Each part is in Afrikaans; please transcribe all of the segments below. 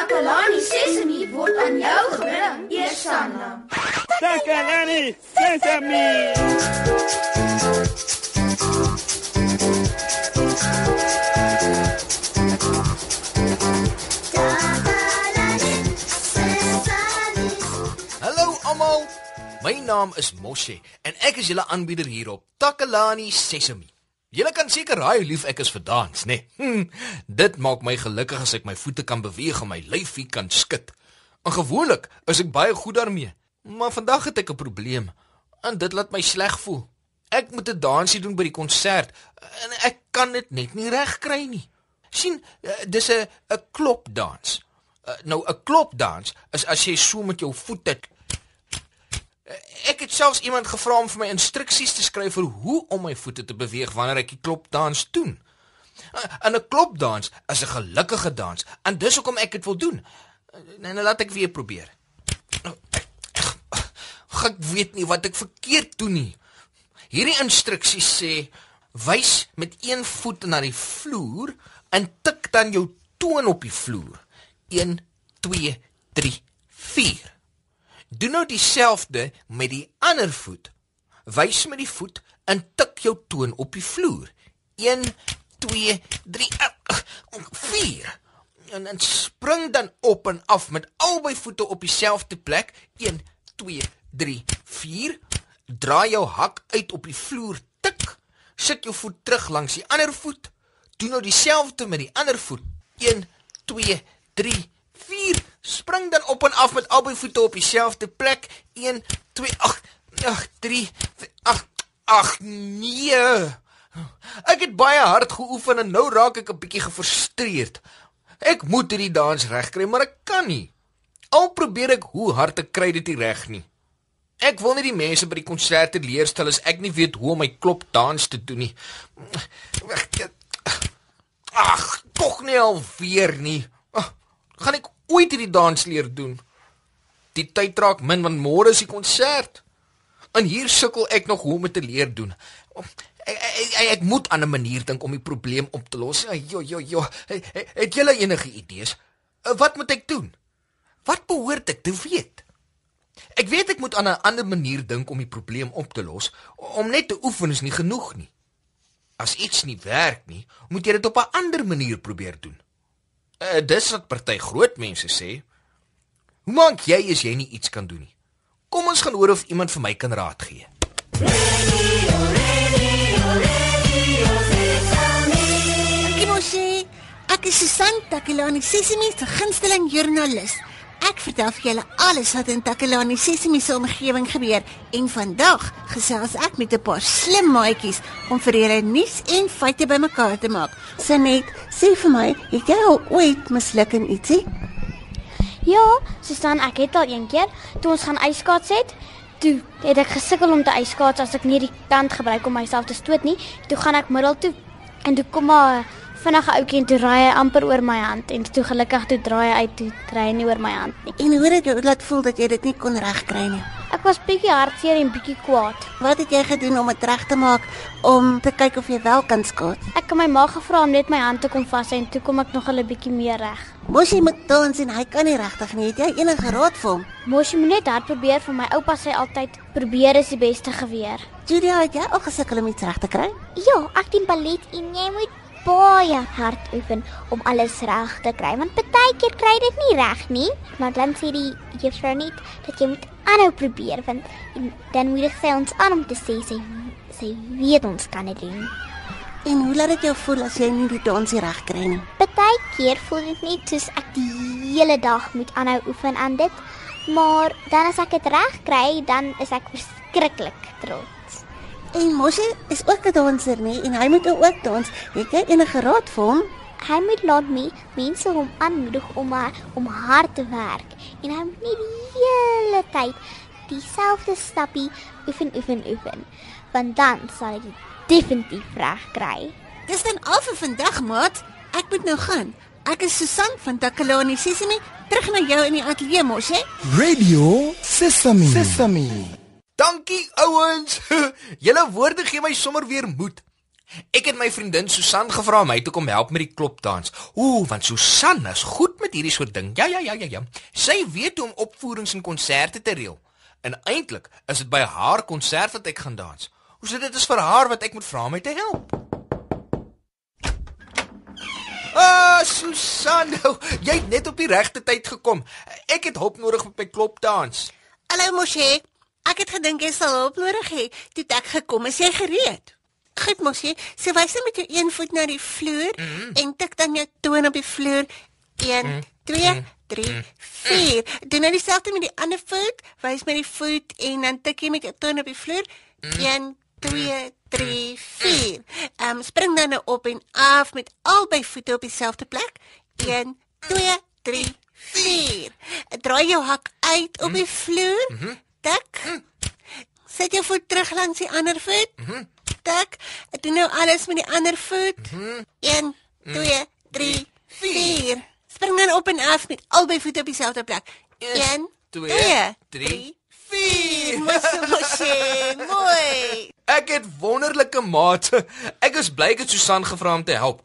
Takalani Sesemi word aan jou gebring, Eersanna. Takalani Sesemi. Hallo almal. My naam is Moshe en ek is julle aanbieder hier op Takalani Sesemi. Julle kan seker raai hoe lief ek is vir dans, né? Nee? Hm, dit maak my gelukkig as ek my voete kan beweeg en my lyfie kan skud. En gewoonlik is ek baie goed daarmee, maar vandag het ek 'n probleem en dit laat my sleg voel. Ek moet 'n dansie doen by die konsert en ek kan dit net nie reg kry nie. sien, eh, dis 'n 'n klopdans. Uh, nou 'n klopdans is as jy so met jou voete Ek het selfs iemand gevra om vir my instruksies te skryf vir hoe om my voete te beweeg wanneer ek die klopdans doen. En 'n klopdans is 'n gelukkige dans en dis hoekom ek dit wil doen. Nou, nou laat ek weer probeer. Ek weet nie wat ek verkeerd doen nie. Hierdie instruksies sê wys met een voet na die vloer en tik dan jou toon op die vloer. 1 2 3 4 Doen nou dieselfde met die ander voet. Wys met die voet en tik jou toon op die vloer. 1 2 3 4 en dan spring dan op en af met albei voete op dieselfde plek. 1 2 3 4 Draai jou hak uit op die vloer. Tik. Sit jou voet terug langs die ander voet. Doen nou dieselfde met die ander voet. 1 2 3 4 Spring dan op en af met albei voete op dieselfde plek. 1 2 8 8 3 8 8 nee. Ek het baie hard geoefen en nou raak ek 'n bietjie gefrustreerd. Ek moet hierdie dans regkry, maar ek kan nie. Al probeer ek hoe hard ek kry dit reg nie. Ek wil nie die mense by die konserte leer stel as ek nie weet hoe om my klop dans te doen nie. Ag, tog nie alweer nie. Ag, gaan ek ooit hierdie dans leer doen? Die tyd raak min want môre is die konsert. En hier sukkel ek nog hoe om dit te leer doen. Ek, ek, ek, ek moet aan 'n manier dink om die probleem op te los. Jo jo jo. Het julle enige idees? Wat moet ek doen? Wat behoort ek te weet? Ek weet ek moet aan 'n ander manier dink om die probleem op te los. Om net te oefen is nie genoeg nie. As iets nie werk nie, moet jy dit op 'n ander manier probeer doen. Uh, dis wat party groot mense sê. Hoe maak jy as jy nie iets kan doen nie? Kom ons gaan hoor of iemand vir my kan raad gee. Kimoshe, ek is Susan Takelani, Sesimi se gunsteling joernalis. Ek vertel vir julle alles wat in Takelani Sesimi se omgewing gebeur en vandag gesels ek met 'n paar slim maatjies om vir julle nuus en feite bymekaar te maak. Sanet, sê vir my, het jy al ooit misluk in ietsie? Ja, Susan, ek het al een keer toe ons gaan ijskaats het, toe het ek gesukkel om te ijskaats as ek nie die kant gebruik om myself te stoot nie. Toe gaan ek middel toe en toe kom maar vinnige ouetjie en toe raai hy amper oor my hand en toe gelukkig toe draai hy uit toe draai hy nie oor my hand nie. En hoe het jou laat voel dat jy dit nie kon regkry nie? Ek was bietjie hartseer en bietjie kwaad. Wat het jy gedoen om dit reg te maak om te kyk of jy wel kan skaats? Ek het my ma gevra om net my hand te kom vas en toe kom ek nog 'n bietjie meer reg. Mosie moet dans en hy kan nie regtig nie. Het jy enige raad vir hom? Mosie moet net hard probeer vir my oupa sê altyd probeer is die beste geweer. Julia, het jy al gesukkel om iets reg te kry? Ja, ek doen ballet en jy moet baie hard oefen om alles reg te kry want baie keer kry dit nie reg nie. Maar dan sê die juffrou net dat jy moet aanhou probeer want en dan moet sy ons aan om te sê sy sy weet ons kan dit doen. En hoe laat dit jou voel as jy nie die dansie reg kry nie? baie keer voel dit net soos ek die hele dag moet aanhou oefen aan dit maar dan as ek dit reg kry dan is ek verskriklik trots En Mosie is ook 'n danser nie en hy moet ook dans. Het jy enige raad vir hom? Hy moet laat my mense hom aanmoedig om uh, om hard te werk en hy moet nie die hele tyd dieselfde stappie oefen oefen oefen want dan sal hy definitief reg kry. Dis dan al vir vandag, maat. Ek moet nou gaan. Ek is Susan van Takalani Sesimi, terug na jou in die ateljee mos, hè? Radio Sesame. Sesame. Dankie ouens. Julle woorde gee my sommer weer moed. Ek het my vriendin Susan gevra om my toe kom help met die klopdans. Ooh, want Susan is goed met hierdie soort ding. Ja, ja, ja, ja, ja. Sy weet hoe om opvoerings en konserte te reël. En eintlik is dit by haar konsert wat ek gaan dans. Hoe sê dit is vir haar wat ek moet vra om my te help. Ah, Susan, nou, jy het net op die regte tyd gekom. Ek het hulp nodig met my klopdans. Hallo Moshe. Ek het gedink jy sal hulp nodig hê. Toe ek gekom, is jy gereed? Goed Moshe, so wys net met jou een voet na die vloer mm -hmm. en tik dan jou toon op die vloer. 1 2 3 4. Doen nou dieselfde met die ander voet. Wys met die voet en dan tik jy met jou toon op die vloer. 1 2 3 4. Ehm um, spring dan nou op en af met albei voete op dieselfde plek. 1 2 3 4. Draai jou hak uit op die vloer. Tik. Sit jou voet terug langs die ander voet. Tik. Ek doen nou alles met die ander voet. 1 2 3 4. Spring dan op en af met albei voete op dieselfde plek. 1 2 3 4. Mooi, mooi, mooi. Ek het wonderlike mate. Ek is bly ek het Susan gevra om te help.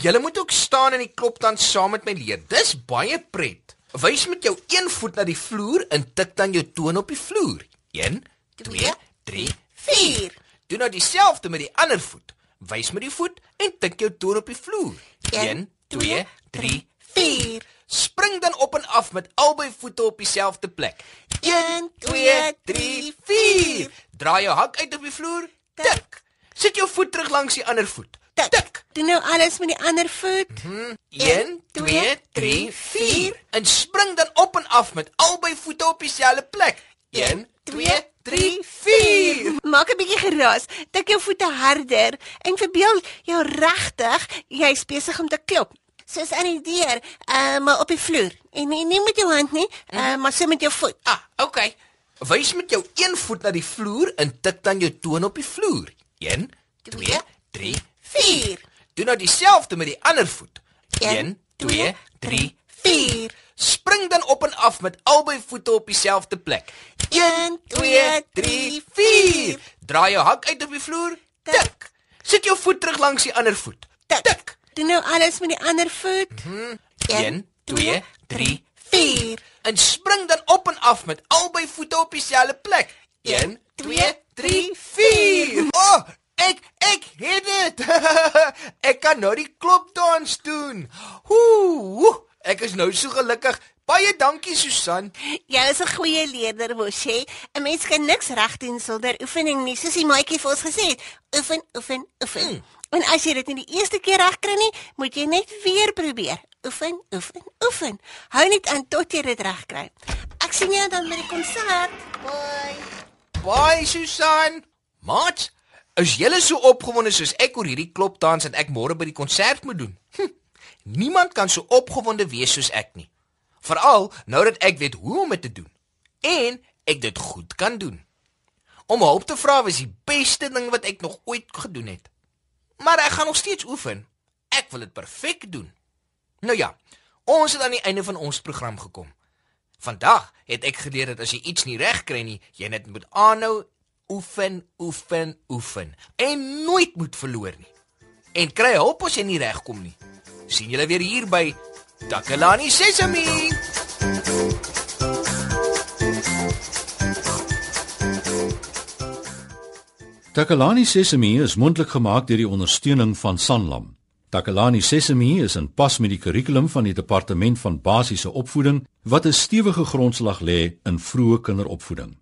Julle moet ook staan en die klopdans saam met my leer. Dis baie pret. Wys met jou een voet na die vloer en tik dan jou toon op die vloer. 1 2 3 4. Doen nou dieselfde met die ander voet. Wys met die voet en tik jou toon op die vloer. 1 2 3 4. Spring dan op en af met albei voete op dieselfde plek. 1 2 3 4. Draai jou hak uit op die vloer. Tik. Sit jou voet terug langs die ander voet. Tik. Doen nou alles met die ander voet. 1 2 3 4. En spring dan op en af met albei voete op dieselfde plek. 1 2 3 4. Maak 'n bietjie geraas. Tik jou voete harder en verbeel jou regtig jy's besig om te klop. Soos aan die deur, uh, maar op die vloer. En nie, nie met jou hand nie, uh, maar so met jou voet. Ah, okay. Wys met jou een voet na die vloer en tik dan jou toon op die vloer. 1 2 3 4. Doen nou dieselfde met die ander voet. 1 Een, 2 3 4. Spring dan op en af met albei voete op dieselfde plek. 1 2 3 4. Draai jou hak uit op die vloer. Tik. Sit jou voet terug langs die ander voet. Tik. Doen nou alles met die ander voet. 1 2 3 4. En spring dan op en af met albei voete op dieselfde plek. 1 2 3 4. Ek het dit. ek kan nou die klopdans doen. Ooh, ek is nou so gelukkig. Baie dankie Susan. Jy is 'n goeie leerder, Moshe. 'n Mens kan niks reg doen sonder oefening nie, soos die maatjie vir ons gesê het. Oefen, oefen, oefen. Mm. En as jy dit nie die eerste keer reg kry nie, moet jy net weer probeer. Oefen, oefen, oefen. Hou net aan tot jy dit reg kry. Ek sien jou dan by die konsert. Bye. Bye Susan. Maat, is julle so opgewonde soos ek oor hierdie klopdans en ek môre by die konsert moet doen? Hm, niemand kan so opgewonde wees soos ek nie. Veral nou dat ek weet hoe om dit te doen en ek dit goed kan doen. Om hulp te vra was die beste ding wat ek nog ooit gedoen het. Maar ek gaan nog steeds oefen. Ek wil dit perfek doen. Nou ja, ons het aan die einde van ons program gekom. Vandag het ek geleer dat as jy iets nie reg kry nie, jy net moet aanhou oefen, oefen, oefen en nooit moet verloor nie. En kry hulp as jy nie regkom nie. sien julle weer hier by Takalani Sesemi. Takalani Sesemi is mondelik gemaak deur die ondersteuning van Sanlam. Takalani Sesemi is in pas met die kurrikulum van die Departement van Basiese Opvoeding wat 'n stewige grondslag lê in vroeë kinderopvoeding.